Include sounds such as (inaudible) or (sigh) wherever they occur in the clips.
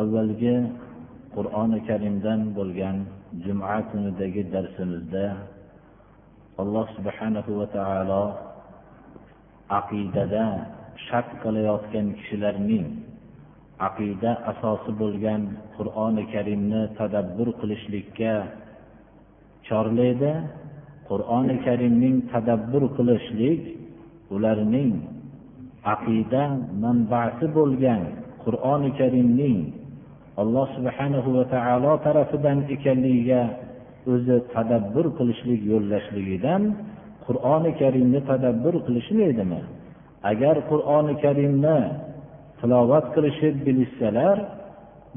Avvalgi qur'oni karimdan bo'lgan juma kunidagi darsimizda alloh subhanahu va taolo aqidada shak qilayotgan kishilarning aqida asosi bo'lgan qur'oni karimni tadabbur qilishlikka chorlaydi. Qur'oni karimning tadabbur qilishlik ularning aqida manbasi bo'lgan qur'oni karimning alloh subhanahu va taolo tarafidan ekanligiga o'zi tadabbur qilishlik yo'llashligidan qur'oni karimni tadabbur qilishmaydimi? Agar qur'oni karimni tilovat qilishib bilishsalar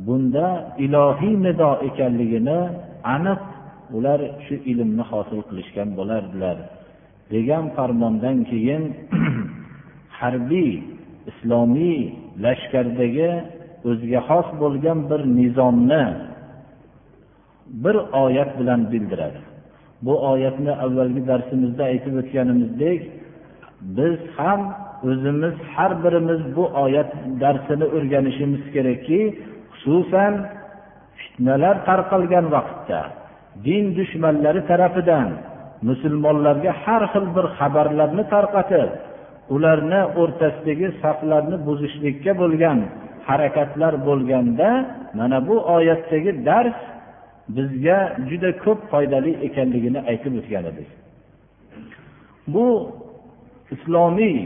bunda ilohiy nido ekanligini aniq ular shu ilmni hosil qilishgan bo'lardilar degan farmondan keyin (clears throat) harbiy islomiy lashkardagi o'ziga xos bo'lgan bir nizomni bir oyat bilan bildiradi. Bu oyatni avvalgi darsimizda aytib o'tganimizdek biz ham o'zimiz har birimiz bu oyat darsini o'rganishimiz kerakki xususan fitnalar tarqalgan vaqtda din dushmanlari tarafidan musulmonlarga har xil bir xabarlarni tarqatib ularni o'rtasidagi saflarni buzishlikka bo'lgan harakatlar bo'lganda mana bu oyatdagi dars bizga juda ko'p foydali ekanligini aytib o'tgan edik. Bu islomiy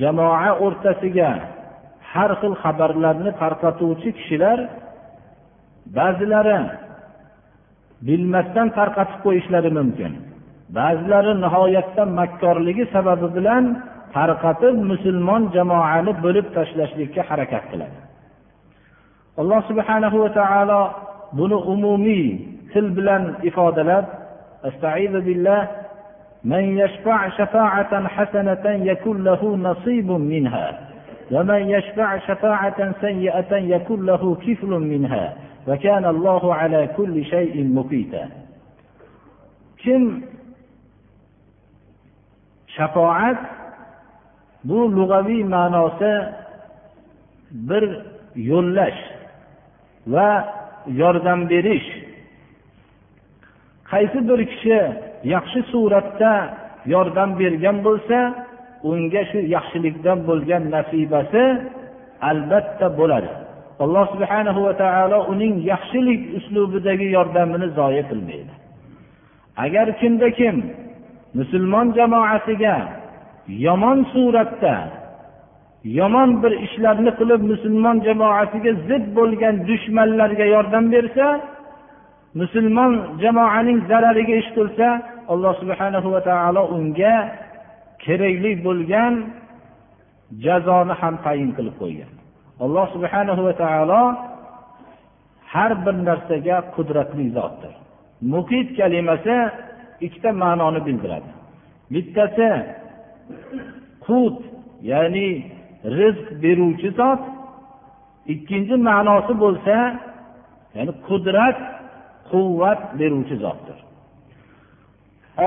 jamoa o'rtasiga har xil xabarlarni tarqatuvchi kishilar ba'zilari bilmasdan tarqatib qo'yishlari mumkin. Ba'zilari nihoyatda makkorligi sababi bilan tarqatib musulmon jamoani bo'lib tashlashlikka harakat qiladi alloh subhanahu va taolo buni umumiy til bilan ifodalab billah من يشفع شفاعة حسنة يكون له نصيب منها ومن يشفع شفاعة سيئة يكون له كفل منها وكان الله على كل شيء مقيتا kim shafoat bu lug'aviy ma'nosi bir yo'llash va yordam berish. Qaysi bir kishi yaxshi suratda yordam bergan bo'lsa unga shu yaxshilikdan bo'lgan nasibasi albatta bo'ladi. Alloh subhanahu va taolo uning yaxshilik uslubidagi yordamini zoya qilmaydi. Agar kimda kim musulmon jamoasiga yomon suratda yomon bir ishlarni qilib musulmon jamoasiga zid bo'lgan dushmanlarga yordam bersa musulmon jamoaning zarariga ish qilsa alloh subhanahu va taolo unga kerakli bo'lgan jazoni ham tayin qilib qo'ygan. Alloh subhanahu va taolo har bir narsaga qudratli zotdir. Muqit kalimasi ikkita ma'noni bildiradi. Bittasi qut ya'ni rizq beruvchi zot. Ikkinchi ma'nosi bo'lsa ya'ni qudrat quvvat beruvchi zotdir.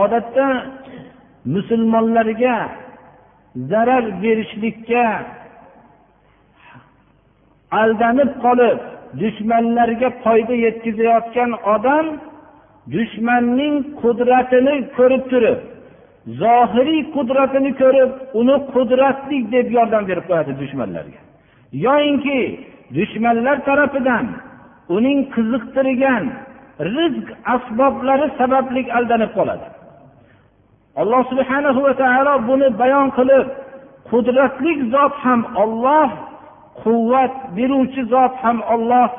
Odatda musulmonlarga zarar berishlikka aldanib qolib dushmanlarga foyda yetkazayotgan odam dushmanning qudratini ko'rib turib zohiriy qudratini ko'rib uni qudratli deb yordam berib qo'yadi dushmanlarga. Yoyinki dushmanlar tarafidan uning qiziqtirgan rizq asboblari sababli aldanib qoladi. Alloh subhanahu va taolo buni bayon qilib qudratli zot ham olloh quvvat beruvchi zot ham olloh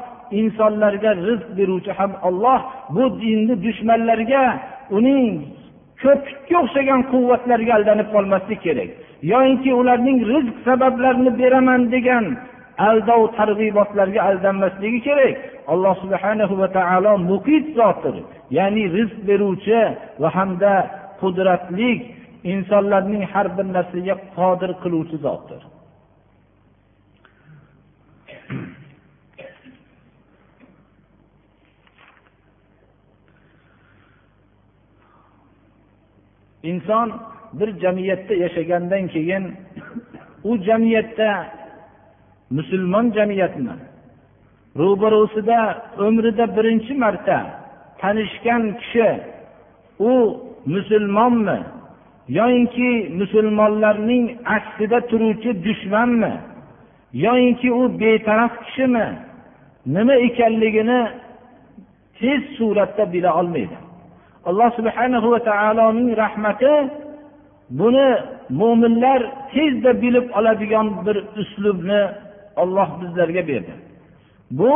insonlarga rizq beruvchi ham olloh bu dinni dushmanlarga uning ko'pikka o'xshagan quvvatlarga aldanib qolmaslik kerak. Yoyinki ularning rizq sabablarini beraman degan aldov targ'ibotlarga aldanmasligi kerak. Alloh subhana va taolo muqit zotdir ya'ni rizq beruvchi va hamda qudratli insonlarning har bir narsaga qodir qiluvchi zotdir inson bir jamiyatda yashagandan keyin u jamiyatda musulmon jamiyatmi ro'barosida umrida birinchi marta tanishgan kishi u musulmonmi yoyinki musulmonlarning aksida turuvchi dushmanmi yoyinki u betaraf kishimi nima ekanligini tez suratda bila olmaydi. Alloh subhanahu va taoloning rahmati buni mo'minlar tezda bilib oladigan bir uslubni olloh bizlarga berdi. Bu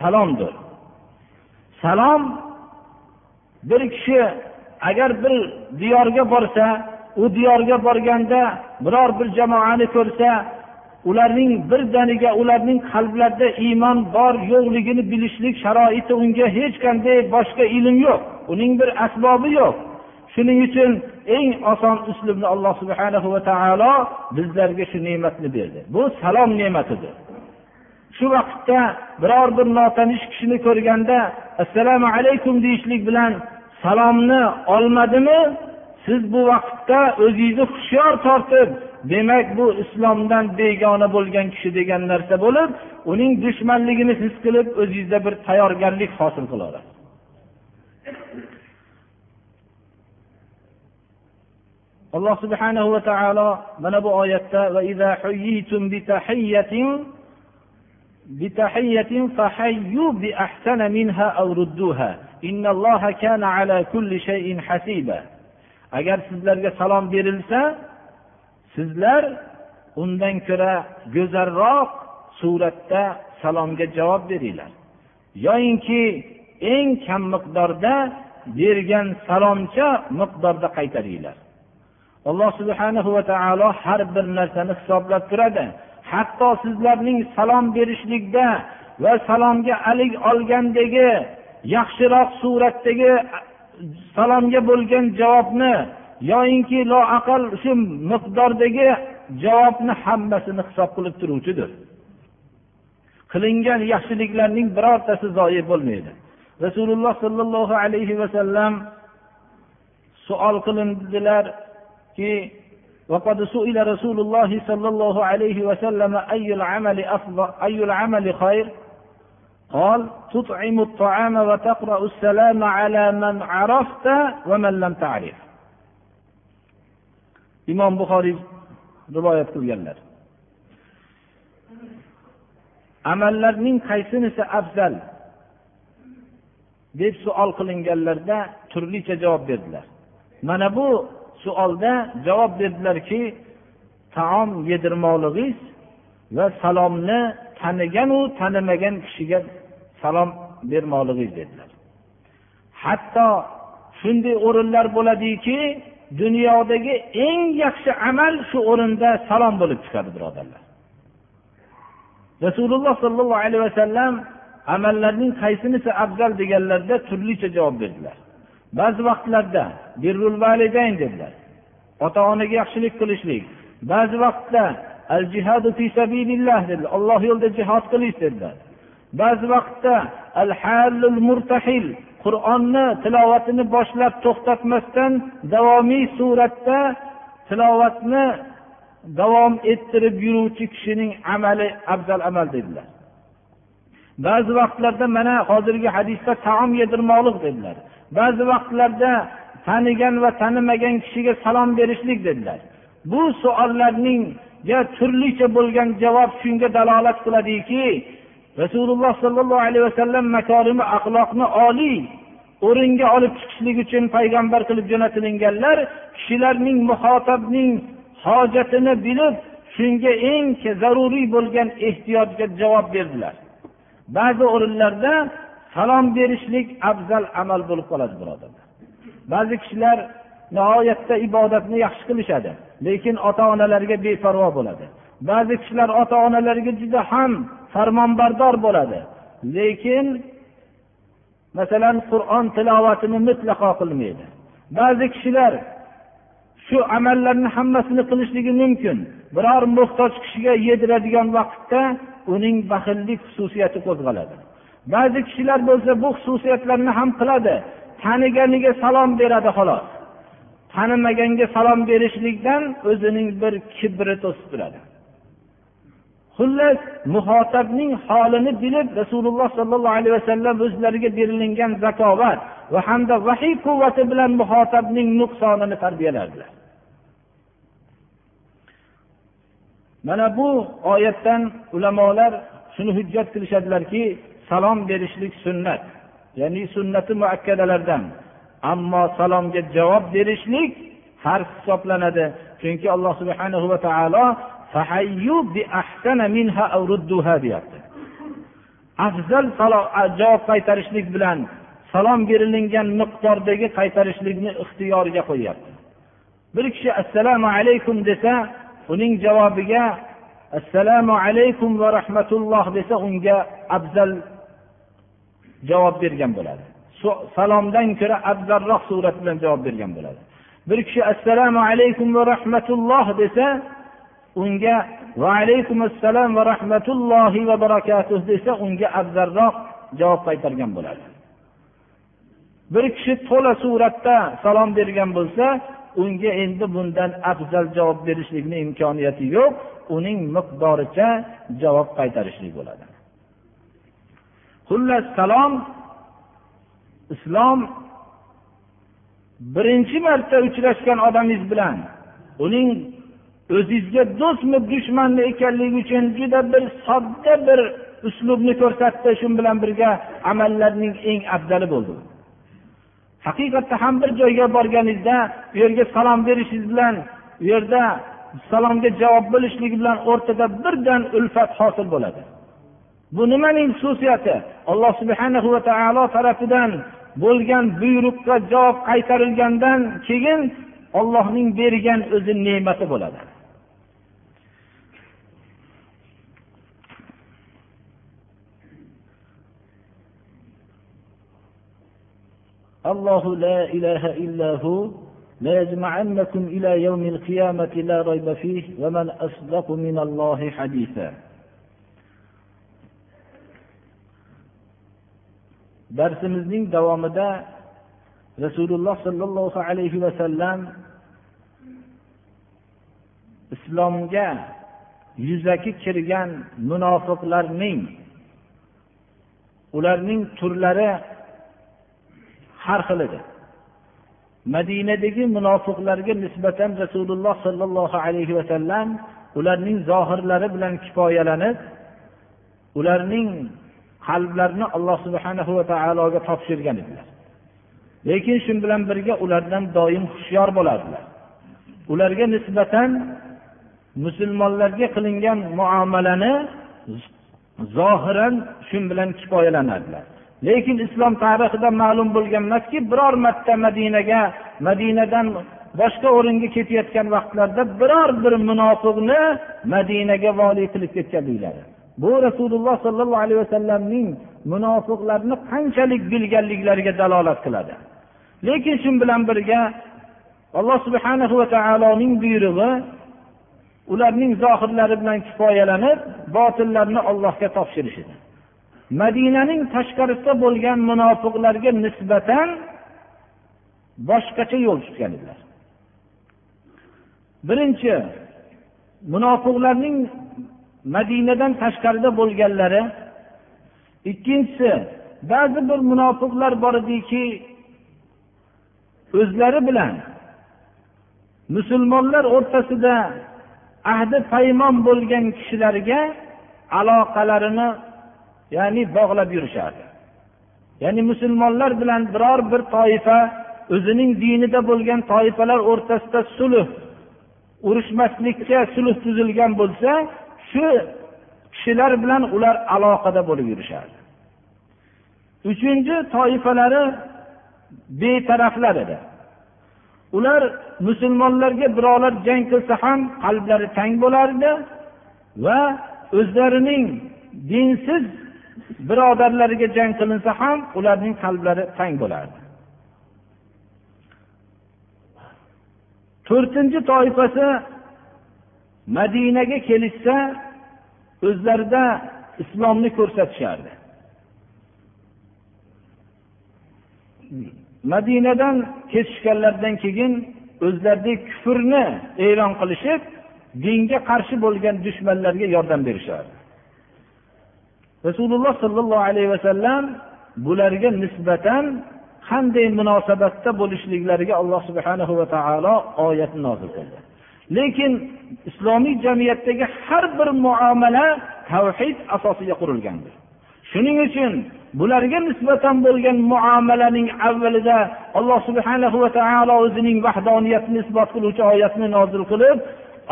salomdir. Salom bir kishi agar bir diyorga borsa u diyorga borganda biror bir jamoani ko'rsa ularning birdaniga ularning qalblarida iymon bor yo'qligini bilishlik sharoiti unga hech qanday boshqa ilm yo'q. Uning bir asbobi yo'q. Shuning uchun eng oson uslubni alloh subhana va taolo bizlarga shu ne'matni berdi. Bu salom ne'matidir. Shu vaqtda biror bir notanish kishini ko'rganda assalomu alaykum deyishlik bilan salomni olmadimi? Siz bu vaqtda o'zingizni hushyor tortib demak bu islomdan begona bo'lgan kishi degan narsa bo'lib uning dushmanligini his qilib o'zingizda bir tayyorgarlik hosil qilaverasiz alloh subhana va taolo mana bu oyatda agar sizlarga salom berilsa sizlar undan ko'ra go'zalroq suratda salomga javob beringlar. Yoyinki eng kam miqdorda bergan salomcha miqdorda qaytaringlar. Alloh subhana va taolo har bir narsani hisoblab turadi. Hatto sizlarning salom berishlikda va salomga alik olgandagi yaxshiroq suratdagi salomga bo'lgan javobni yoyinki loaqal shu miqdordagi javobni hammasini hisob qilib turuvchidir qilingan yaxshiliklarning birortasi zoyi bo'lmaydi rasululloh sollallohu alayhi vasallam savol qilindilarki وقد سئل رسول الله صلى الله عليه وسلم أي العمل أفضل أي العمل خير قال تطعم الطعام وتقرأ السلام على من عرفت ومن لم تعرف imom buxoriy rivoyat qilganlar. Amallarning qaysinisi afzal deb savol qilinganlarda turlicha javob berdilar. Mana bu savolda javob berdilarki taom yedirmoqligingiz va salomni taniganu tanimagan kishiga salom bermoqligingiz dedilar. Hatto shunday o'rinlar bo'ladiki dunyodagi eng yaxshi amal shu o'rinda salom bo'lib chiqadi birodarlar. Rasululloh sollallohu alayhi vasallam amallarning qaysinisi afzal deganlarda turlicha javob berdilar. Ba'zi vaqtlarda birrul validayn dedilar. Ota onaga yaxshilik qilishlik ba'zi vaqtda al jihadu fi sabilillah dedilar alloh yo'lida jihod qilish dedilar. Ba'zi vaqtda al halul murtahil qur'onni tilovatini boshlab to'xtatmasdan davomiy suratda tilovatni davom ettirib yuruvchi kishining amali afzal amal dedilar. Ba'zi vaqtlarda mana hozirgi hadisda taom yedirmoqlik dedilar. Ba'zi vaqtlarda tanigan va tanimagan kishiga salom berishlik dedilar. Bu savollarningga turlicha bo'lgan javob shunga dalolat qiladiki rasululloh sollallohu alayhi vasallam makorimi axloqni oliy o'ringa olib chiqishlik uchun payg'ambar qilib jo'natilinganlar kishilarning muhotabning hojatini bilib shunga eng zaruriy bo'lgan ehtiyojga javob berdilar. Ba'zi o'rinlarda salom berishlik afzal amal bo'lib qoladi birodarlar. Ba'zi kishilar nihoyatda ibodatni yaxshi qilishadi lekin ota onalariga beparvo bo'ladi. Ba'zi kishilar ota onalariga juda ham farmonbardor bo'ladi. Lekin masalan qur'on tilovatini mutlaqo qilmaydi. Ba'zi kishilar shu amallarni hammasini qilishligi mumkin. Biror muhtoj kishiga yediradigan vaqtda uning baxillik xususiyati qo'zg'aladi. Ba'zi kishilar bo'lsa bu xususiyatlarni ham qiladi. Taniganiga salom beradi xolos. Tanimaganga salom berishlikdan o'zining bir kibri to'sib turadi. Xullas muhotabning holini bilib rasululloh sollallohu alayhi vasallam o'zlariga berilingan zakovat va hamda vahiy quvvati bilan muhotabning nuqsonini tarbiyalardilar. Mana bu oyatdan ulamolar shuni hujjat qilishadilarki salom berishlik sunnat ya'ni sunnati muakkadalardan. Ammo salomga javob berishlik farz hisoblanadi. Chunki alloh subhanahu va taolo afzal javob qaytarishlik bilan salom berilingan miqdordagi qaytarishlikni ixtiyoriga qo'yyapti bir kishi assalomu alaykum desa uning javobiga assalomu alaykum va rahmatulloh desa unga afzal javob bergan bo'ladi salomdan ko'ra afzalroq surat bilan javob bergan bo'ladi bir kishi assalomu alaykum va rahmatulloh desa unga va alaykum assalom va rahmatullohi va barakatuh desa unga afzalroq javob qaytargan bo'ladi. Bir kishi to'la suratda salom bergan bo'lsa unga endi bundan afzal javob berishlikni imkoniyati yo'q uning miqdoricha javob qaytarishlik bo'ladi. Xullas salom islom birinchi marta uchrashgan odamingiz bilan uning o'zizga do'stmi dushmanmi ekanligi uchun juda bir sodda bir uslubni ko'rsatdi shu bilan birga amallarning eng afzali bo'ldi. Haqiqatda ham bir joyga borganingizda u yerga salom berishingiz bilan u yerda salomga javob bo'lishligi bilan o'rtada birdan ulfat hosil bo'ladi. Bu nimaning xususiyati? Alloh subhana va taolo tarafidan bo'lgan buyruqqa javob qaytarilgandan keyin ollohning bergan o'zi ne'mati bo'ladi. الله لا إله إلا هو ليجمعنكم إلى يوم القيامة لا ريب فيه ومن أصدق من الله حديثا darsimizning davomida rasululloh sollallohu alayhi vasallam islomga yuzaki kirgan munofiqlarning ularning turlari har xil edi. Madinadagi munofiqlarga nisbatan rasululloh sollallohu alayhi vasallam ularning zohirlari bilan kifoyalanib ularning qalblarini alloh subhanahu va taologa topshirgan edilar. Lekin shu bilan birga ulardan doim hushyor bo'lardilar. Ularga nisbatan musulmonlarga qilingan muomalani zohiran shu bilan kifoyalanardilar. Lekin islom tarixida ma'lum bo'lgan emaski biror marta madinaga madinadan boshqa o'ringa ketayotgan vaqtlarda biror bir munofiqni madinaga voliy qilib ketganliklari. Bu rasululloh sollallohu alayhi vasallamning munofiqlarni qanchalik bilganliklariga dalolat qiladi. Lekin shu bilan birga alloh subhanahu va taoloning buyrug'i ularning zohirlari bilan kifoyalanib botillarni ollohga topshirish edi madinaning tashqarisida bo'lgan munofiqlarga nisbatan boshqacha yo'l tutgan edilar. Birinchi munofiqlarning madinadan tashqarida bo'lganlari. Ikkinchisi ba'zi bir munofiqlar bor ediki o'zlari bilan musulmonlar o'rtasida ahdi paymon bo'lgan kishilarga aloqalarini ya'ni bog'lab yurishardi ya'ni musulmonlar bilan biror bir toifa o'zining dinida bo'lgan toifalar o'rtasida sulh urushmaslikka sulh tuzilgan bo'lsa shu kishilar bilan ular aloqada bo'lib yurishardi. Uchinchi toifalari betaraflar edi ular musulmonlarga birovlar jang qilsa ham qalblari tang bo'lardi va o'zlarining dinsiz birodarlariga jang qilinsa ham ularning qalblari tang bo'lardi. To'rtinchi toifasi madinaga kelishsa o'zlarida islomni ko'rsatishardi. Madinadan ketishganlaridan keyin o'zlaridagi kufrni e'lon qilishib dinga qarshi bo'lgan dushmanlarga yordam berishardi. Rasululloh sollallohu alayhi vasallam bularga nisbatan qanday munosabatda bo'lishliklariga alloh subhanahu va taolo oyatni nozil qildi. Lekin islomiy jamiyatdagi har bir muomala tavhid asosiga qurilgandir. Shuning uchun bularga nisbatan bo'lgan muomalaning avvalida alloh subhana va taolo o'zining vahdoniyatini isbot qiluvchi oyatni nozil qilib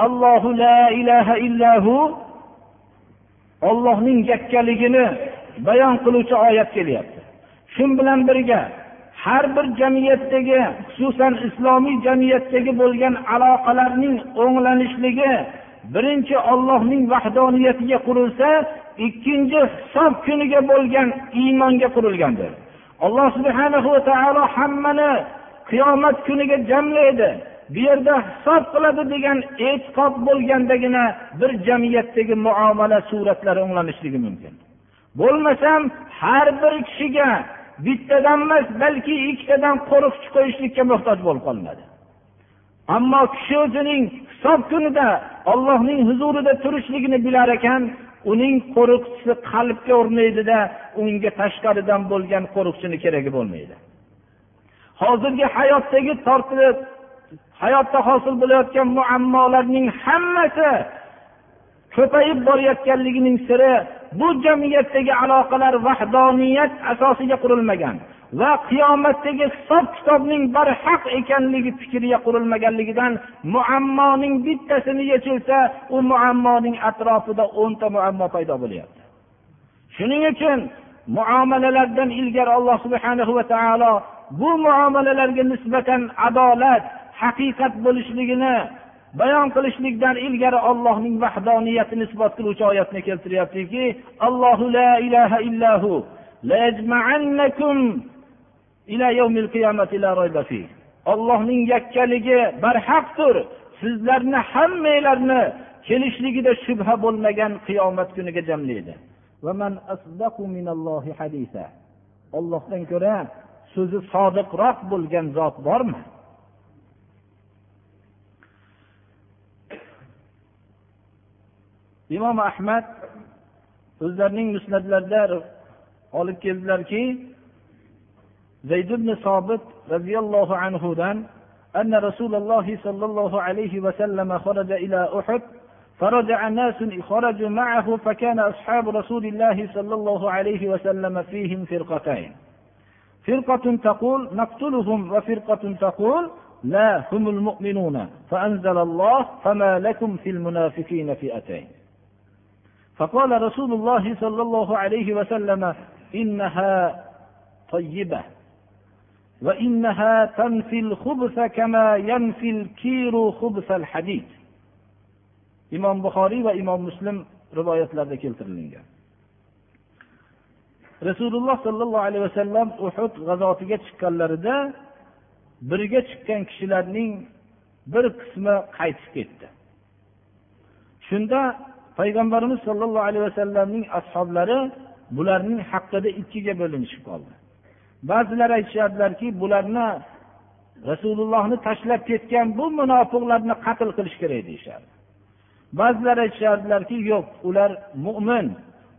allohu la ilaha illahu ollohning yakkaligini bayon qiluvchi oyat kelyapti. Shu bilan birga har bir jamiyatdagi xususan islomiy jamiyatdagi bo'lgan aloqalarning o'nglanishligi birinchi ollohning vahdoniyatiga qurilsa ikkinchi hisob kuniga bo'lgan iymonga qurilgandir. Alloh subhana va taolo hammani qiyomat kuniga jamlaydi. Bu yerda hisob qiladi degan e'tiqod bo'lgandagina bir jamiyatdagi muomala suratlari o'nglanishligi mumkin. Bo'lmasam har bir kishiga bittadan emas balki ikkitadan qo'riqchi qo'yishlikka muhtoj bo'lib qolinadi. Ammo kishi o'zining hisob kunida ollohning huzurida turishligini bilar ekan uning qo'riqchisi qalbga o'rnaydida unga tashqaridan bo'lgan qo'riqchini keragi bo'lmaydi. Hozirgi hayotdagi tortilib hayotda hosil bo'layotgan muammolarning hammasi ko'payib borayotganligining siri bu jamiyatdagi aloqalar vahdoniyat asosiga qurilmagan va qiyomatdagi hisob kitobning barhaq ekanligi fikriga qurilmaganligidan muammoning bittasini yechilsa u muammoning atrofida o'nta muammo paydo bo'lyapti. Shuning uchun muomalalardan ilgari alloh subhana va taolo bu muomalalarga nisbatan adolat haqiqat bo'lishligini bayon qilishlikdan ilgari ollohning vahdoniyatini isbot qiluvchi oyatni keltiryaptiki allohu la ilaha illahu ollohning yakkaligi barhaqdir. Sizlarni hammanglarni kelishligida shubha bo'lmagan qiyomat kuniga jamlaydi. Ollohdan ko'ra so'zi sodiqroq bo'lgan zot bormi? Imom ahmad o'zlarining musnatlarida olib keldilarki zayd ibn sobit roziyallohu anhudan أن رسول الله صلى الله عليه وسلم خرج إلى أحد فرجع ناس خرجوا معه فكان أصحاب رسول الله صلى الله عليه وسلم فيهم فرقتين فرقة تقول نقتلهم وفرقة تقول لا هم المؤمنون فأنزل الله فما لكم في المنافقين فئتين فقال رسول الله صلى الله عليه وسلم إنها طيبة وإنها تنفي الخبث كما ينفي الكير خبث الحديد imom buxoriy va imom muslim rivoyatlarida keltirilgan rasululloh sollallohu alayhi vasallam uhud g'azotiga chiqqanlarida birga chiqqan kishilarning bir qismi qaytib ketdi shunda payg'ambarimiz sollallohu alayhi vasallamning ashoblari bularning haqida ikkiga bo'linishib qoldi. Ba'zilar aytishardilarki bularni rasulullohni tashlab ketgan bu munofiqlarni qatl qilish kerak deyishardi. Ba'zilar aytishardilarki yo'q ular mo'min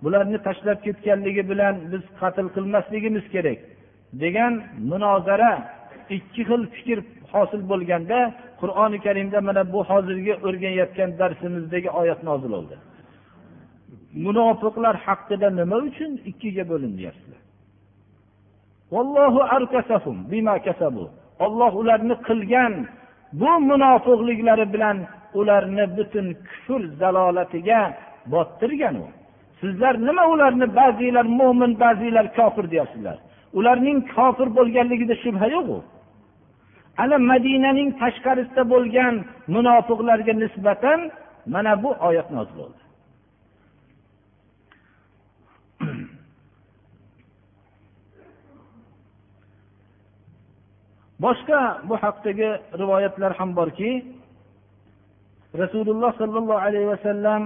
bularni tashlab ketganligi bilan biz qatl qilmasligimiz kerak degan munozara ikki xil fikr hosil bo'lganda qur'oni karimda mana bu hozirgi o'rganayotgan darsimizdagi oyat nozil bo'ldi munofiqlar haqida nima uchun ikkiga bo'linyapsizlar olloh ularni qilgan bu munofiqliklari bilan ularni butun kufr zalolatiga bottirgan u. Sizlar nima ularni ba'zilar mo'min ba'zilar kofir deyapsizlar? Ularning kofir bo'lganligida shubha yo'q u. ana madinaning tashqarisida bo'lgan munofiqlarga nisbatan mana bu oyat nozil bo'ldi. (clears throat) Boshqa bu haqdagi rivoyatlar ham borki rasululloh sollallohu alayhi vasallam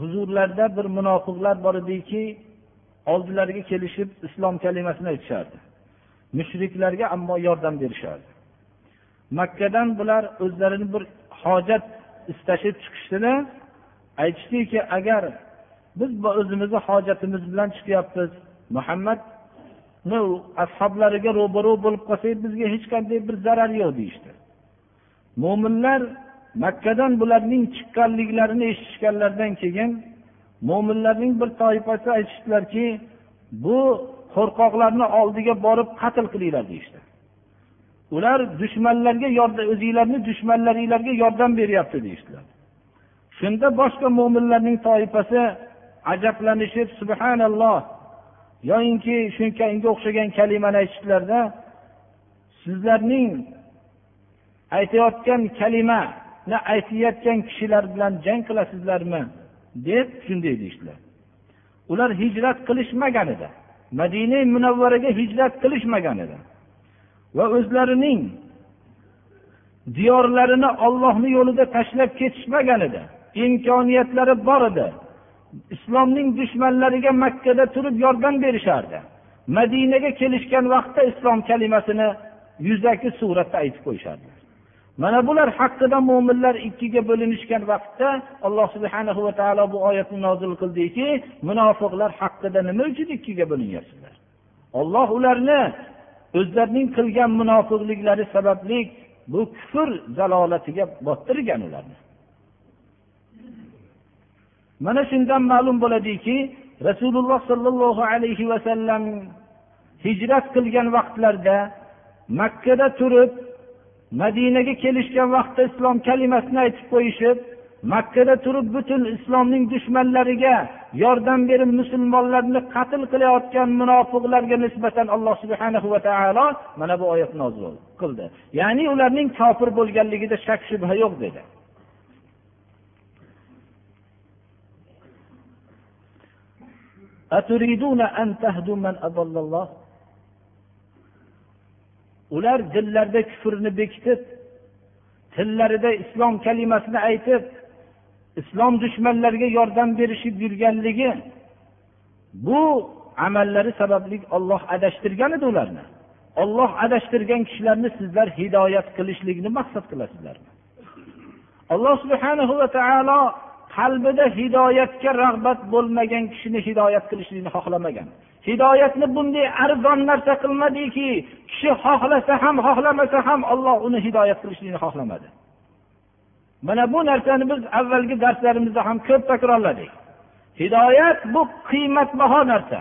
huzurlarida bir munofiqlar bor ediki oldilariga kelishib islom kalimasini aytishardi. Mushriklarga ammo yordam berishardi. Makkadan bular o'zlarini bir hojat istashib chiqishdilar aytishdiki agar biz o'zimizni hojatimiz bilan chiqyapmiz muhammadni ashoblariga ro'baro bo'lib qolsak bizga hech qanday bir zarar yo'q deyishdi. Mo'minlar makkadan bularning chiqqanliklarini eshitishganlaridan keyin mo'minlarning bir toifasi aytishdilarki bu qo'rqoqlarni oldiga borib qatl qilinglar deyishdi. Ular dushmanlarga yordam o'zinglarni dushmanlaringlarga yordam beryapti deyishdilar. Shunda boshqa mo'minlarning toifasi ajablanishib subhanalloh yoyinki shunga o'xshagan kalimani aytishdilarda sizlarning aytayotgan kalima na aytayotgan kishilar bilan jang qilasizlarmi? deb shunday deyishdilar. Ular hijrat qilishmagan edi. Madina munavvaraga hijrat qilishmagan edi. Va o'zlarining diyorlarini ollohni yo'lida tashlab ketishmagan edi. Imkoniyatlari bor edi. Islomning dushmanlariga makkada turib yordam berishardi. Madinaga kelishgan vaqtda islom kalimasini yuzaki suratda aytib qo'yishardi. Mana bular haqida mo'minlar ikkiga bo'linishgan vaqtda alloh subhana va taolo bu oyatni nozil qildiki munofiqlar haqida nima uchun ikkiga bo'linyapsizlar? Olloh ularni o'zlarining qilgan munofiqliklari sababli bu kufr zalolatiga bottirgan ularni. Mana shundan ma'lum bo'ladiki rasululloh sollallohu alayhi vasallam hijrat qilgan vaqtlarida makkada turib madinaga kelishgan vaqtda islom kalimasini aytib qo'yishib makkada turib butun islomning dushmanlariga yordam berib musulmonlarni qatl qilayotgan munofiqlarga nisbatan alloh subhana va taolo mana bu oyatni nozil qildi. Ya'ni ularning kofir bo'lganligida shak shubha yo'q dedi. Ular dillarida kufrni bekitib tillarida islom kalimasini aytib islom dushmanlariga yordam berishib yurganligi bu amallari sababli olloh adashtirgan edi ularni. Olloh adashtirgan kishilarni sizlar hidoyat qilishlikni maqsad qilasizlarmi alloh subhanahu va taolo qalbida hidoyatga rag'bat bo'lmagan kishini hidoyat qilishlikni xohlamagan. Hidoyatni bunday arzon narsa qilmadiki kishi xohlasa ham xohlamasa ham olloh uni hidoyat qilishlikni xohlamadi. Mana bu narsani biz avvalgi darslarimizda ham ko'p takrorladik. Hidoyat bu qiymatbaho narsa.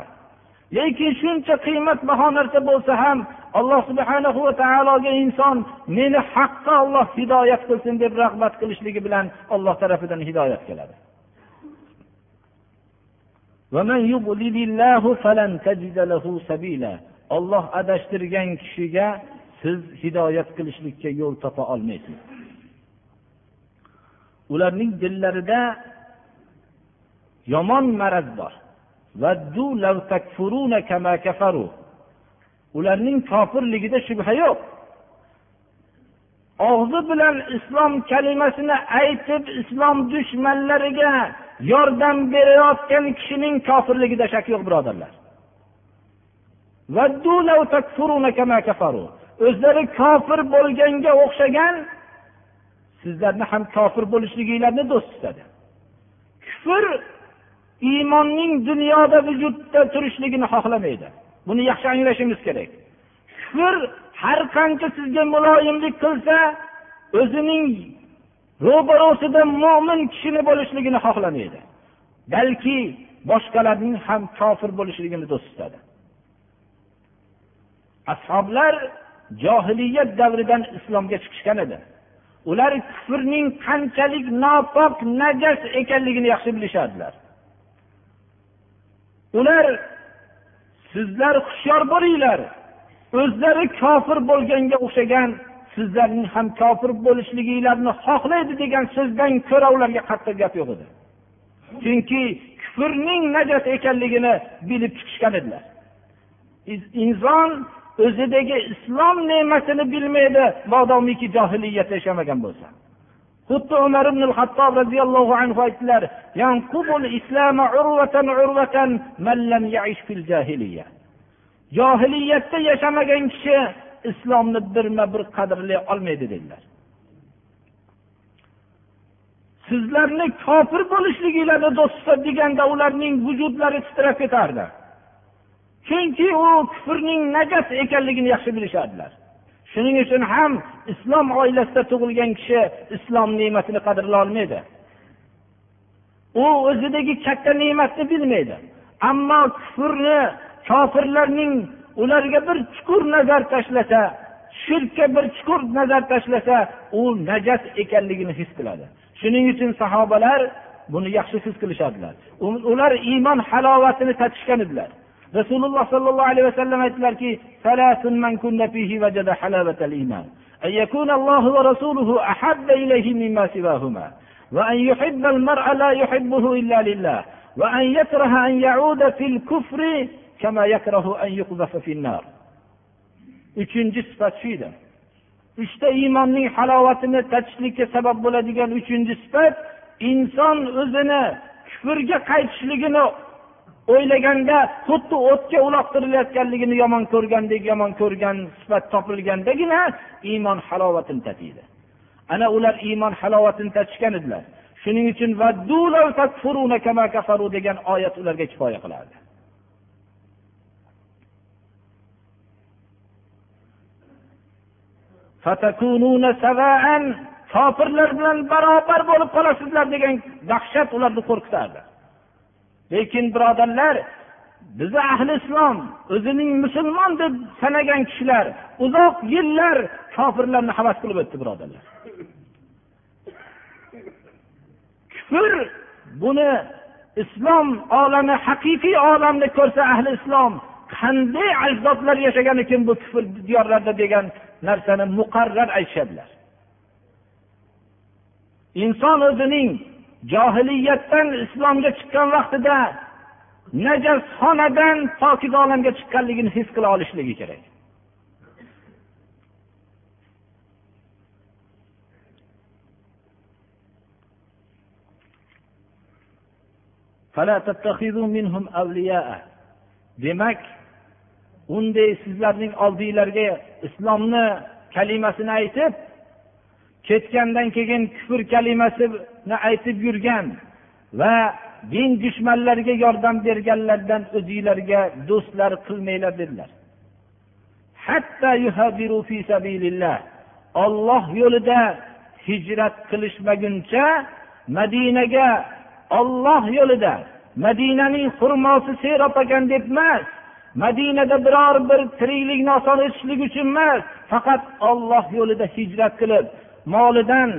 Lekin shuncha qiymatbaho narsa bo'lsa ham alloh subhana va taologa inson meni haqqa olloh hidoyat qilsin deb rag'bat qilishligi bilan olloh tarafidan hidoyat keladi. Olloh adashtirgan kishiga siz hidoyat qilishlikka yo'l topa olmaysiz. Ularning dillarida yomon maraz bor. Ularning kofirligida shubha yo'q. Og'zi bilan islom kalimasini aytib islom dushmanlariga yordam berayotgan kishining kofirligida shak yo'q birodarlar. O'zlari kofir bo'lganga o'xshagan sizlarni ham kofir bo'lishliginglarni do'st tutadi. Kufr iymonning dunyoda vujudda turishligini xohlamaydi. Buni yaxshi anglashimiz kerak. Kufr har qancha sizga muloyimlik qilsa o'zining ro'barosida mo'min kishini bo'lishligini xohlamaydi. Balki boshqalarning ham kofir bo'lishligini do'st tutadi. Ashoblar johiliyat davridan islomga chiqishgan edi. Ular kufrning qanchalik nopok najas ekanligini yaxshi bilishardilar ular sizlar hushyor bo'linglar o'zlari kofir bo'lganga o'xshagan sizlarning ham kofir bo'lishliginglarni xohlaydi degan so'zdan ko'ra ularga qattiq gap yo'q edi. Chunki kufrning najas ekanligini bilib chiqishgan edilar. Inson o'zidagi islom ne'matini bilmaydi modomiki johiliyatda yashamagan bo'lsa. Xuddi umar ibn hattob roziyallohu anhu aytdilar johiliyatda yashamagan kishi islomni birma bir qadrlay olmaydi dedilar. Sizlarni kofir bo'lishliginglarni do'st deganda ularning vujudlari titrab ketardi. Chunki u kufrning najas ekanligini yaxshi bilishardilar. Shuning uchun ham islom oilasida tug'ilgan kishi islom ne'matini qadrlay olmaydi. U o'zidagi katta ne'matni bilmaydi. Ammo kufrni kofirlarning ularga bir chuqur nazar tashlasa shirkka bir chuqur nazar tashlasa u najas ekanligini his qiladi shuning uchun sahobalar buni yaxshi his qilishadilar ular iymon halovatini tatishgan edilar rasululloh sollallohu alayhi vasallam aytdilarki أن يكون الله ورسوله أحب إليه مما سواهما وأن يحب المرء لا يحبه إلا لله وأن يكره أن يعود في الكفر uchinchi sifat shu edi uchta iymonning halovatini tatishlikka sabab bo'ladigan uchinchi sifat inson o'zini kufrga qaytishligini o'ylaganda xuddi o'tga uloqtirilayotganligini yomon ko'rgandek yomon ko'rgan sifat topilgandagina iymon halovatini tatiydi. Ana ular iymon halovatini tatishgan edilar. Shuning uchun degan oyat ularga kifoya qiladi kofirlar bilan barobar bo'lib qolasizlar degan dahshat ularni qo'rqitardi lekin birodarlar bizni ahli islom o'zining musulmon deb sanagan kishilar uzoq yillar kofirlarni havas qilib o'tdi birodarlar. Kufr buni islom olami haqiqiy olamni ko'rsa ahli islom qanday ajdodlar yashagan ekan bu kufr diyorlarda degan narsani muqarrar aytishadilar. Inson o'zining johiliyatdan islomga chiqqan vaqtida najasxonadan pokiza olamga chiqqanligini his qila olishligi kerak. Demak unday sizlarning oldinglarga islomni kalimasini aytib ketgandan keyin kufr kalimasini aytib yurgan va din dushmanlariga yordam berganlardan o'zinglarga do'stlar qilmanglar dedilar. Olloh yo'lida hijrat qilishmaguncha madinaga olloh yo'lida madinaning xurmosi serob ekan deb emas madinada biror bir tiriklikni oson etishlik uchun emas faqat olloh yo'lida hijrat qilib molidan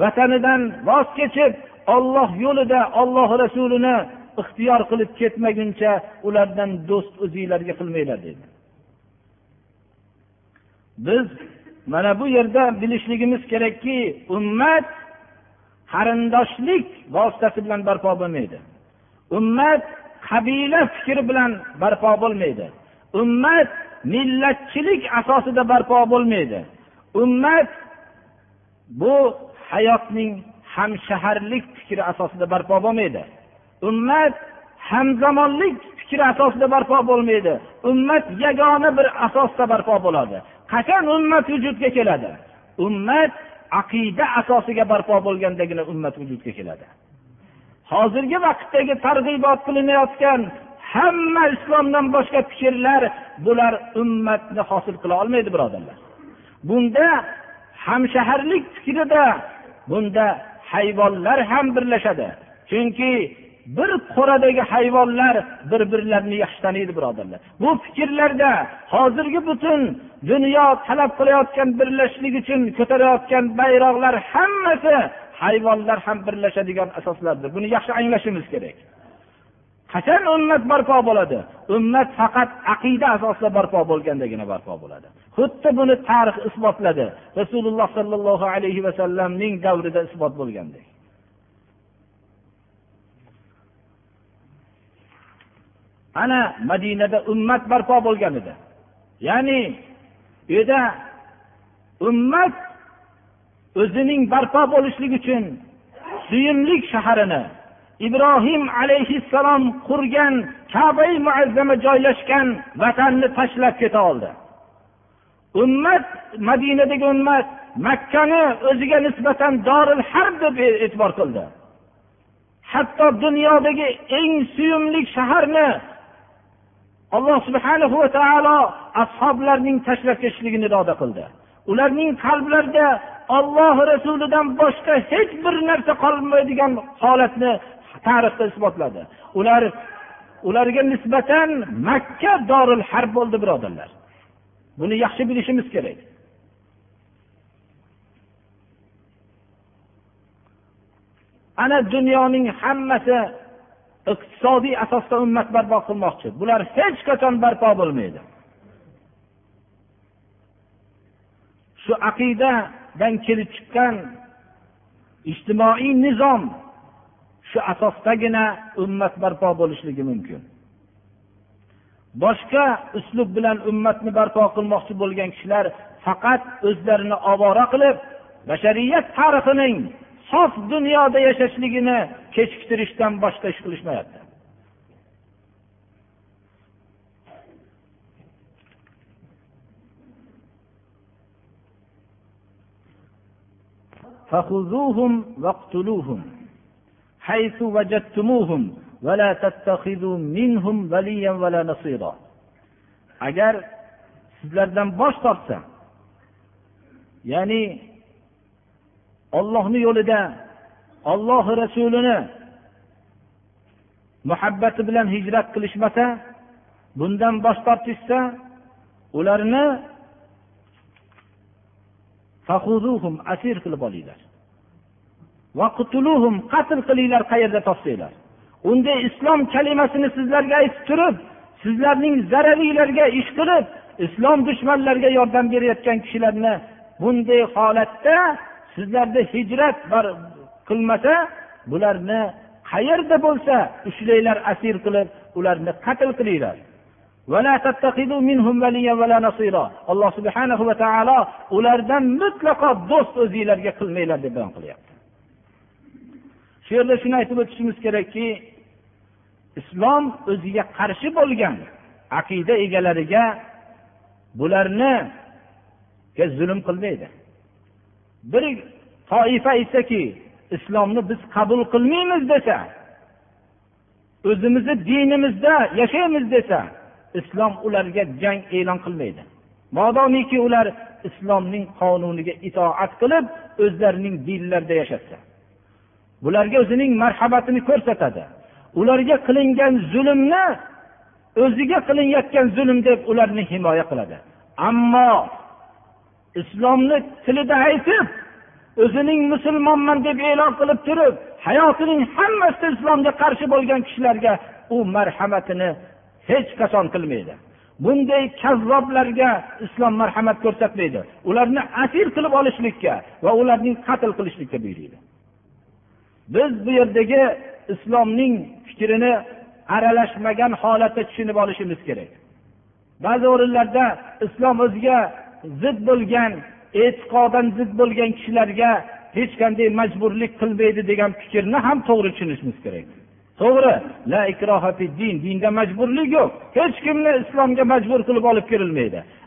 vatanidan voz kechib olloh yo'lida olloh rasulini ixtiyor qilib ketmaguncha ulardan do'st o'zinglarga qilmanglar dedi. Biz mana bu yerda bilishligimiz kerakki ummat qarindoshlik vositasi bilan barpo bo'lmaydi. Ummat qabila fikri bilan barpo bo'lmaydi. Ummat millatchilik asosida barpo bo'lmaydi. Ummat bu hayotning hamshaharlik fikri asosida barpo bo'lmaydi. Ummat hamzamonlik fikri asosida barpo bo'lmaydi. Ummat yagona bir asosda barpo bo'ladi. Qachon ummat vujudga keladi? Ummat aqida asosiga barpo bo'lgandagina ummat vujudga keladi. Hozirgi vaqtdagi targ'ibot qilinayotgan hamma islomdan boshqa fikrlar bular ummatni hosil qila olmaydi birodarlar. Bunda hamshaharlik fikrida bunda hayvonlar ham birlashadi. Chunki bir qo'radagi hayvonlar bir birlarini yaxshi taniydi birodarlar. Bu fikrlarda hozirgi butun dunyo talab qilayotgan birlashishlik uchun ko'tarayotgan bayroqlar hammasi hayvonlar ham birlashadigan asoslardir. Buni yaxshi anglashimiz kerak. Qachon ummat barpo bo'ladi? Ummat faqat aqida asosida barpo bo'lgandagina barpo bo'ladi. Xuddi buni tarix isbotladi. Rasululloh sollallohu alayhi vasallamning davrida isbot bo'lgandek ana madinada ummat barpo bo'lgan edi. Ya'ni u yerda ummat o'zining barpo bo'lishligi uchun suyimlik shaharini ibrohim alayhissalom qurgan kabai muazzama joylashgan vatanni tashlab keta oldi. Ummat madinadagi ummat makkani o'ziga nisbatan doril harb deb e- e'tibor qildi. Hatto dunyodagi eng suyumli shaharni alloh subhanahu va taolo ashoblarning tashlab ketishligini iroda qildi. Ularning qalblarida olloh rasulidan boshqa hech bir narsa qolmaydigan holatni tarixda isbotladi. Ular ularga nisbatan makka doril harb bo'ldi birodarlar. Buni yaxshi bilishimiz kerak. Ana dunyoning hammasi iqtisodiy asosda ummat barpo qilmoqchi. Bular hech qachon barpo bo'lmaydi. Shu aqida dan kelib chiqqan ijtimoiy nizom shu asosdagina ummat barpo bo'lishligi mumkin. Boshqa uslub bilan ummatni barpo qilmoqchi bo'lgan kishilar faqat o'zlarini ovora qilib bashariyat tarixining sof dunyoda yashashligini kechiktirishdan boshqa ish qilishmayapti. فخذوهم واقتلوهم حيث وجدتموهم ولا تتخذوا منهم وليا ولا نصيرا agar sizlardan bosh tortsa ya'ni ollohni yo'lida olloh rasulini muhabbati bilan hijrat qilishmasa bundan bosh tortishsa ularni asir qilib olinglar Qatl qilinglar qayerda topsanglar. Unday islom kalimasini sizlarga aytib turib sizlarning zararinglarga ish qilib islom dushmanlariga yordam berayotgan kishilarni bunday holatda sizlarda hijrat qilmasa bularni qayerda bo'lsa ushlanglar asir qilib ularni qatl qilinglar. Alloh subhanahu va taolo ulardan mutlaqo do'st o'zinglarga qilmanglar deb bayon qilyapti. Shu yerda shuni aytib o'tishimiz kerakki islom o'ziga qarshi bo'lgan aqida egalariga bularni zulm qilmaydi. Bir toifa aytsaki islomni biz qabul qilmaymiz desa o'zimizni dinimizda yashaymiz desa islom ularga jang e'lon qilmaydi. Modomiki ular islomning qonuniga itoat qilib o'zlarining dinlarida yashasa bularga o'zining marhamatini ko'rsatadi. Ularga qilingan zulmni o'ziga qilinayotgan zulm deb ularni himoya qiladi. Ammo islomni tilida aytib o'zining musulmonman deb e'lon qilib turib hayotining hammasida islomga qarshi bo'lgan kishilarga u marhamatini hech qachon qilmaydi. Bunday kazzoblarga islom marhamat ko'rsatmaydi. Ularni asir qilib olishlikka va ularning qatl qilishlikka buyuriydi. Biz bu yerdagi islomning fikrini aralashmagan holatda tushunib olishimiz kerak. Ba'zi o'rinlarda islom o'ziga zid bo'lgan e'tiqodan zid bo'lgan kishilarga hech qanday majburlik qilmaydi degan fikrni ham to'g'ri tushunishimiz kerak. To'g'ri. La ikroha din. Dinda majburlik yo'q. Hech kimni islomga majbur qilib olib kirilmaydi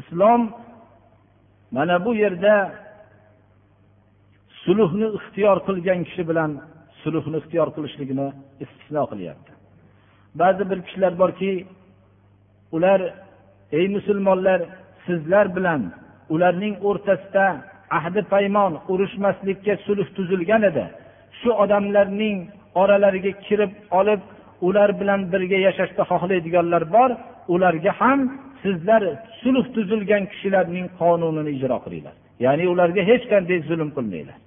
islom mana bu yerda sulhni ixtiyor qilgan kishi bilan sulhni ixtiyor qilishligini istisno qilyapti. Ba'zi bir kishilar borki ular ey musulmonlar sizlar bilan ularning o'rtasida ahdi paymon urushmaslikka sulh tuzilgan edi. Shu odamlarning oralariga kirib olib ular bilan birga yashashni xohlaydiganlar bor ularga ham sizlar sulh tuzilgan kishilarning qonunini ijro qilinglar. Ya'ni ularga hech qanday zulm qilmanglar.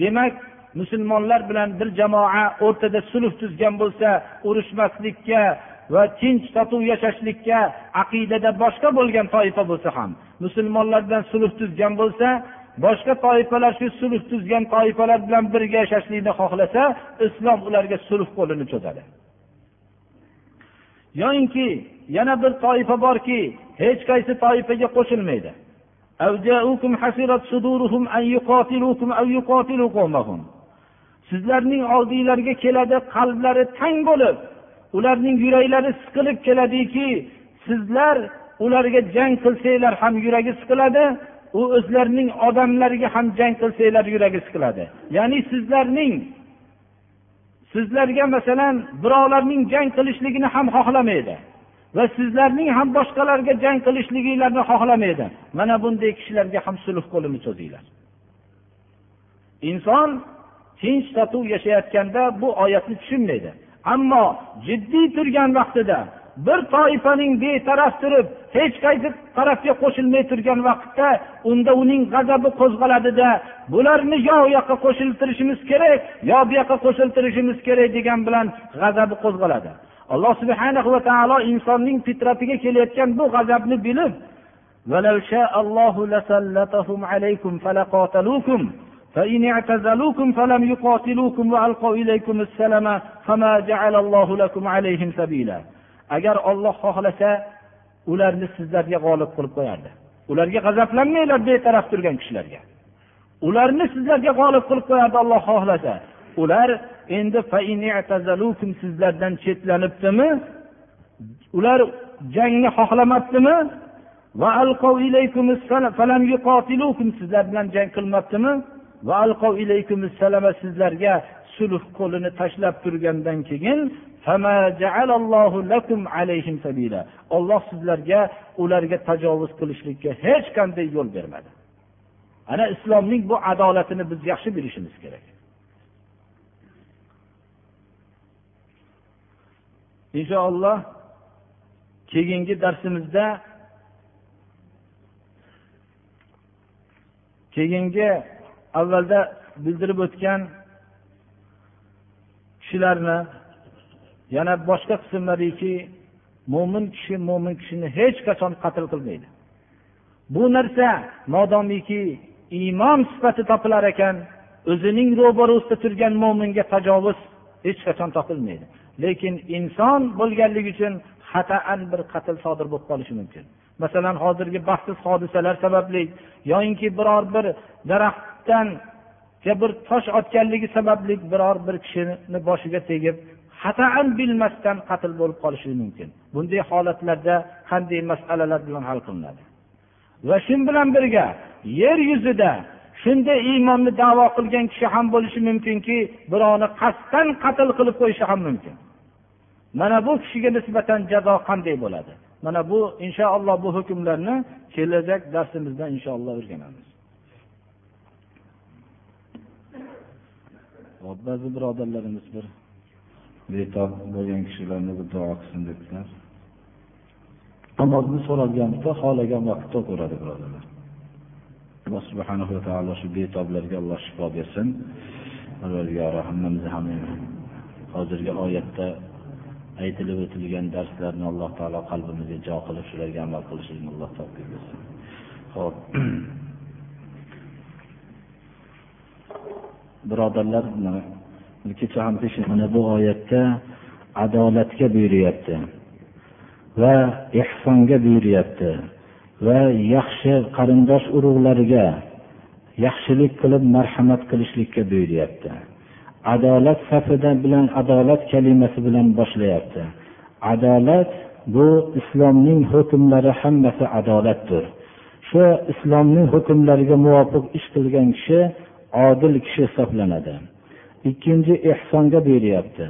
Demak musulmonlar bilan bir jamoa o'rtada sulh tuzgan bo'lsa urushmaslikka va tinch totuv yashashlikka aqidada boshqa bo'lgan toifa bo'lsa ham musulmonlar bilan sulh tuzgan bo'lsa boshqa toifalar shu sulh tuzgan toifalar bilan birga yashashlikni xohlasa islom ularga sulh qo'lini cho'zadi. Yoyinki yana bir toifa borki hech qaysi toifaga qo'shilmaydi. Sizlarning oldinglarga keladi qalblari tang bo'lib ularning yuraklari siqilib keladiki sizlar ularga jang qilsanglar ham yuragi siqiladi u o'zlarining odamlariga ham jang qilsanglar yuragi siqiladi. Ya'ni sizlarning sizlarga masalan birovlarning jang qilishligini ham xohlamaydi va sizlarning ham boshqalarga jang qilishliginglarni xohlamaydi. Mana bunday kishilarga ham sulh qo'lini cho'zinglar. Inson tinch totuv yashayotganda bu oyatni tushunmaydi. Ammo jiddiy turgan vaqtida bir toifaning betaraf turib hech qaysi tarafga qo'shilmay turgan vaqtda unda uning g'azabi qo'zg'aladida bularni yo u yoqqa qo'shiltirishimiz kerak yo bu yoqqa qo'shiltirishimiz kerak degan bilan g'azabi qo'zg'aladi alloh subhana va taolo insonning fitratiga kelayotgan bu g'azabni bilib فإن اعتزلوكم فلم يقاتلوكم وألقوا إليكم السلام فما جعل الله لكم عليهم سبيلا agar olloh xohlasa ularni sizlarga g'olib qilib qo'yardi. Ularga g'azablanmanglar betaraf turgan kishilarga. Ularni sizlarga g'olib qilib qo'yardi olloh xohlasa. Ular endi sizlardan chetlanibdimi? Ular jangni xohlamabdimi sizlar bilan jang qilmabdimi? Sizlarga sulh qo'lini tashlab turgandan keyin olloh sizlarga ularga tajovuz qilishlikka hech qanday yo'l bermadi. Ana islomning bu adolatini biz yaxshi bilishimiz kerak. Inshaalloh keyingi darsimizda keyingi avvalda bildirib o'tgan kishilarni yana boshqa qismlariki mo'min kishi mo'min kishini hech qachon qatl qilmaydi. Bu narsa modomiki iymon sifati topilar ekan o'zining ro'barusida turgan mo'minga tajovuz hech qachon topilmaydi. Lekin inson bo'lganligi uchun xataan bir qatl sodir bo'lib qolishi mumkin. Masalan hozirgi baxtsiz hodisalar sababli yoyinki biror bir daraxtdan bir tosh otganligi sababli biror bir kishini boshiga tegib xataan bilmasdan qatl bo'lib qolishi mumkin. Bunday holatlarda qanday masalalar bilan hal qilinadi? Va shu bilan birga yer yuzida shunday iymonni davo qilgan kishi ham bo'lishi mumkinki birovni qasddan qatl qilib qo'yishi ham mumkin. Mana bu kishiga nisbatan jazo qanday bo'ladi? Mana bu inshaalloh bu hukmlarni kelajak darsimizda inshaalloh o'rganamiz. Ba'zi birodarlarimiz bir betob bo'lgan kishilarni bir duo qilsin debdilar namozni so'ralganida xohlagan vaqtda o'qiradi birodarlar alloh subhanahu va taolo shu betoblarga alloh shifo bersin parvardigori hammamizni ham hozirgi oyatda aytilib o'tilgan darslarni alloh taolo qalbimizga jo qilib shularga amal qilishlikni alloh tavfiq bersin ho'p birodarlar kecha ham mana bu oyatda adolatga buyuryapti va ehsonga buyuryapti va yaxshi qarindosh urug'lariga yaxshilik qilib marhamat qilishlikka buyuryapti. Adolat safida bilan adolat kalimasi bilan boshlayapti. Adolat bu islomning hukmlari hammasi adolatdir. Shu islomning hukmlariga muvofiq ish qilgan kishi odil kishi hisoblanadi. Ikkinchi ehsonga buyuryapti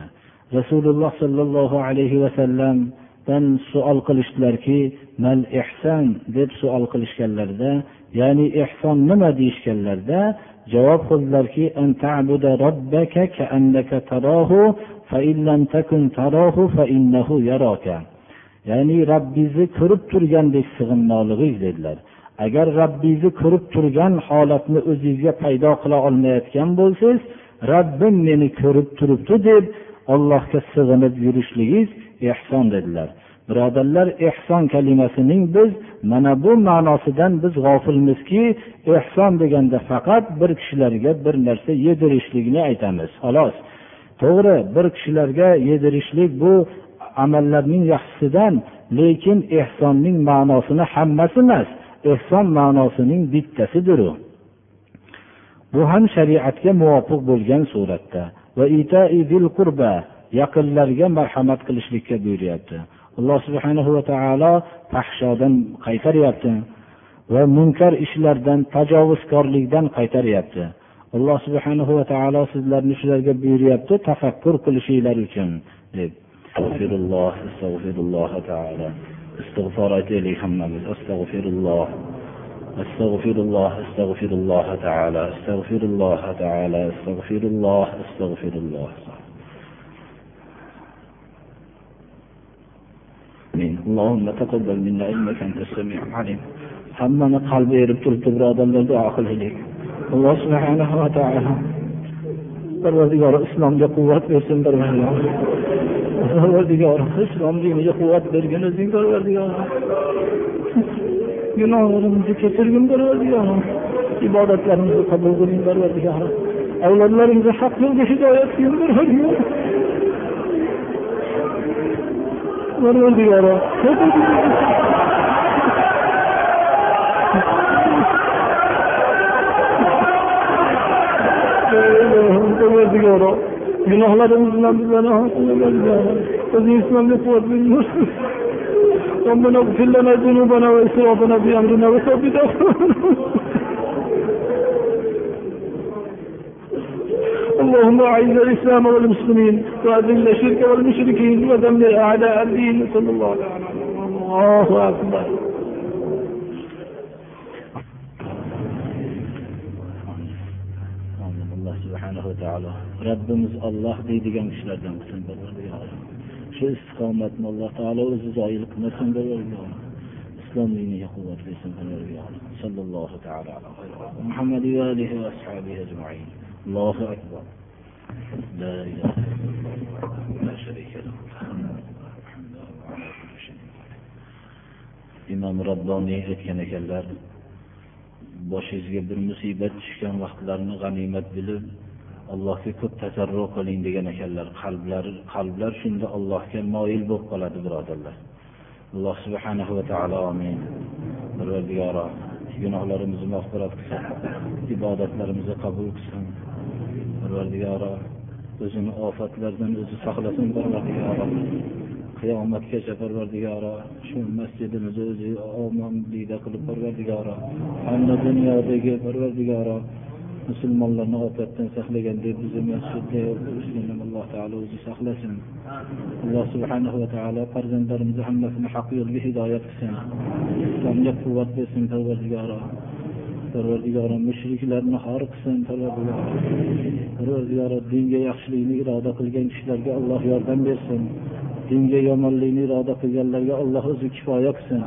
rasululloh sollallohu alayhi vasallamdan savol qilishdilarki mal ehson deb savol qilishganlarida ya'ni ehson nima deyishganlarida javob qildilarki ya'ni robbingizni ko'rib turgandek sig'inmoqligiz dedilar. Agar robbingizni ko'rib turgan holatni o'zingizga paydo qila olmayotgan bo'lsangiz robbim meni ko'rib turibdi deb allohga sig'inib yurishligingiz ehson dedilar. Birodarlar ehson kalimasining biz mana bu ma'nosidan biz g'ofilmizki ehson deganda faqat bir kishilarga bir narsa yedirishlikni aytamiz xolos. To'g'ri bir kishilarga yedirishlik bu amallarning yaxshisidan lekin ehsonning ma'nosini hammasi emas. Ehson ma'nosining bittasidir u. Bu ham shariatga muvofiq bo'lgan suratda. Va yaqinlarga marhamat qilishlikka buyuryapti. Alloh subhanahu va taolo fahshodan qaytaryapti va munkar ishlardan tajovuzkorlikdan qaytaryapti. Alloh subhanahu va taolo sizlarni shularga buyuryapti tafakkur qilishinglar uchun deb. استغفارات إليه أستغفر الله أستغفر الله أستغفر الله تعالى أستغفر الله تعالى أستغفر الله أستغفر الله. آمين. اللهم تقبل منا إنك أنت السميع العليم. hammani qalbi erib turibdi birodarlar دعاء qilaylik الله سبحانه وتعالى parvardigori islomga quvvat bersin parvardigor parvardigor islom diniga quvvat bergin o'zing parvardigor (laughs) gunohlarimizni kechirgin parvardigor ibodatlarimizni qabul qiling parvardigor avlodlarimizni haq yo'lga hidoyat qilgin parvardigor parvardigoro quvvat bergin ربنا أغفر لنا ذنوبنا وإسرافنا في امرنا وثبت اللهم أعز الإسلام والمسلمين وأذل الشرك والمشركين ودمر أعداء الدين. صلى الله عليه وسلم. الله أكبر. taolo robbimiz olloh deydigan kishilardan qilsin shu istiqomatni alloh taolo o'zi zoyil qilmasin islom diniga quvvat bersin sallallohu taala muhammad va ashabihi ajmain. Allohu akbar. La ilaha illalloh la sharika imom robboniy aytgan ekanlar boshingizga bir musibat tushgan vaqtlarni g'animat bilib allohga ko'p tasarru qiling degan ekanlar. Qalblar qalblar shunda allohga moyil bo'lib qoladi birodarlar. Alloh subhanahu va taolo amin. Parvardigoro gunohlarimizni mag'firat qilsin ibodatlarimizni qabul qilsin. Parvardigoro o'zini ofatlardan o'zi saqlasin parvardigoro. Qiyomatgacha parvardigoro shu masjidimizni o'zi omonlikda qilib parvardigoro. Hamda dunyodagi parvardigoro musulmonlarni ofatdan saqlagandek bizni masjidda bo'lishdan alloh taolo o'zi saqlasin alloh subhanahu va taolo farzandlarimizni hammasini haq yo'lga hidoyat qilsin islomga quvvat bersin parvardigoro parvardigoro mushriklarni xor qilsin parvardigoro dinga yaxshilikni iroda qilgan kishilarga alloh yordam bersin dinga yomonlikni iroda qilganlarga alloh o'zi kifoya qilsin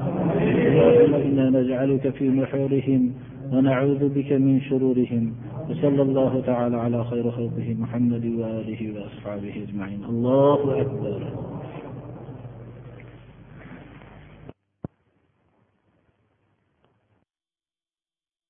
ونعوذ بك من شرورهم. وصلى الله تعالى على خير خلقه محمد وآله وأصحابه أجمعين. الله أكبر.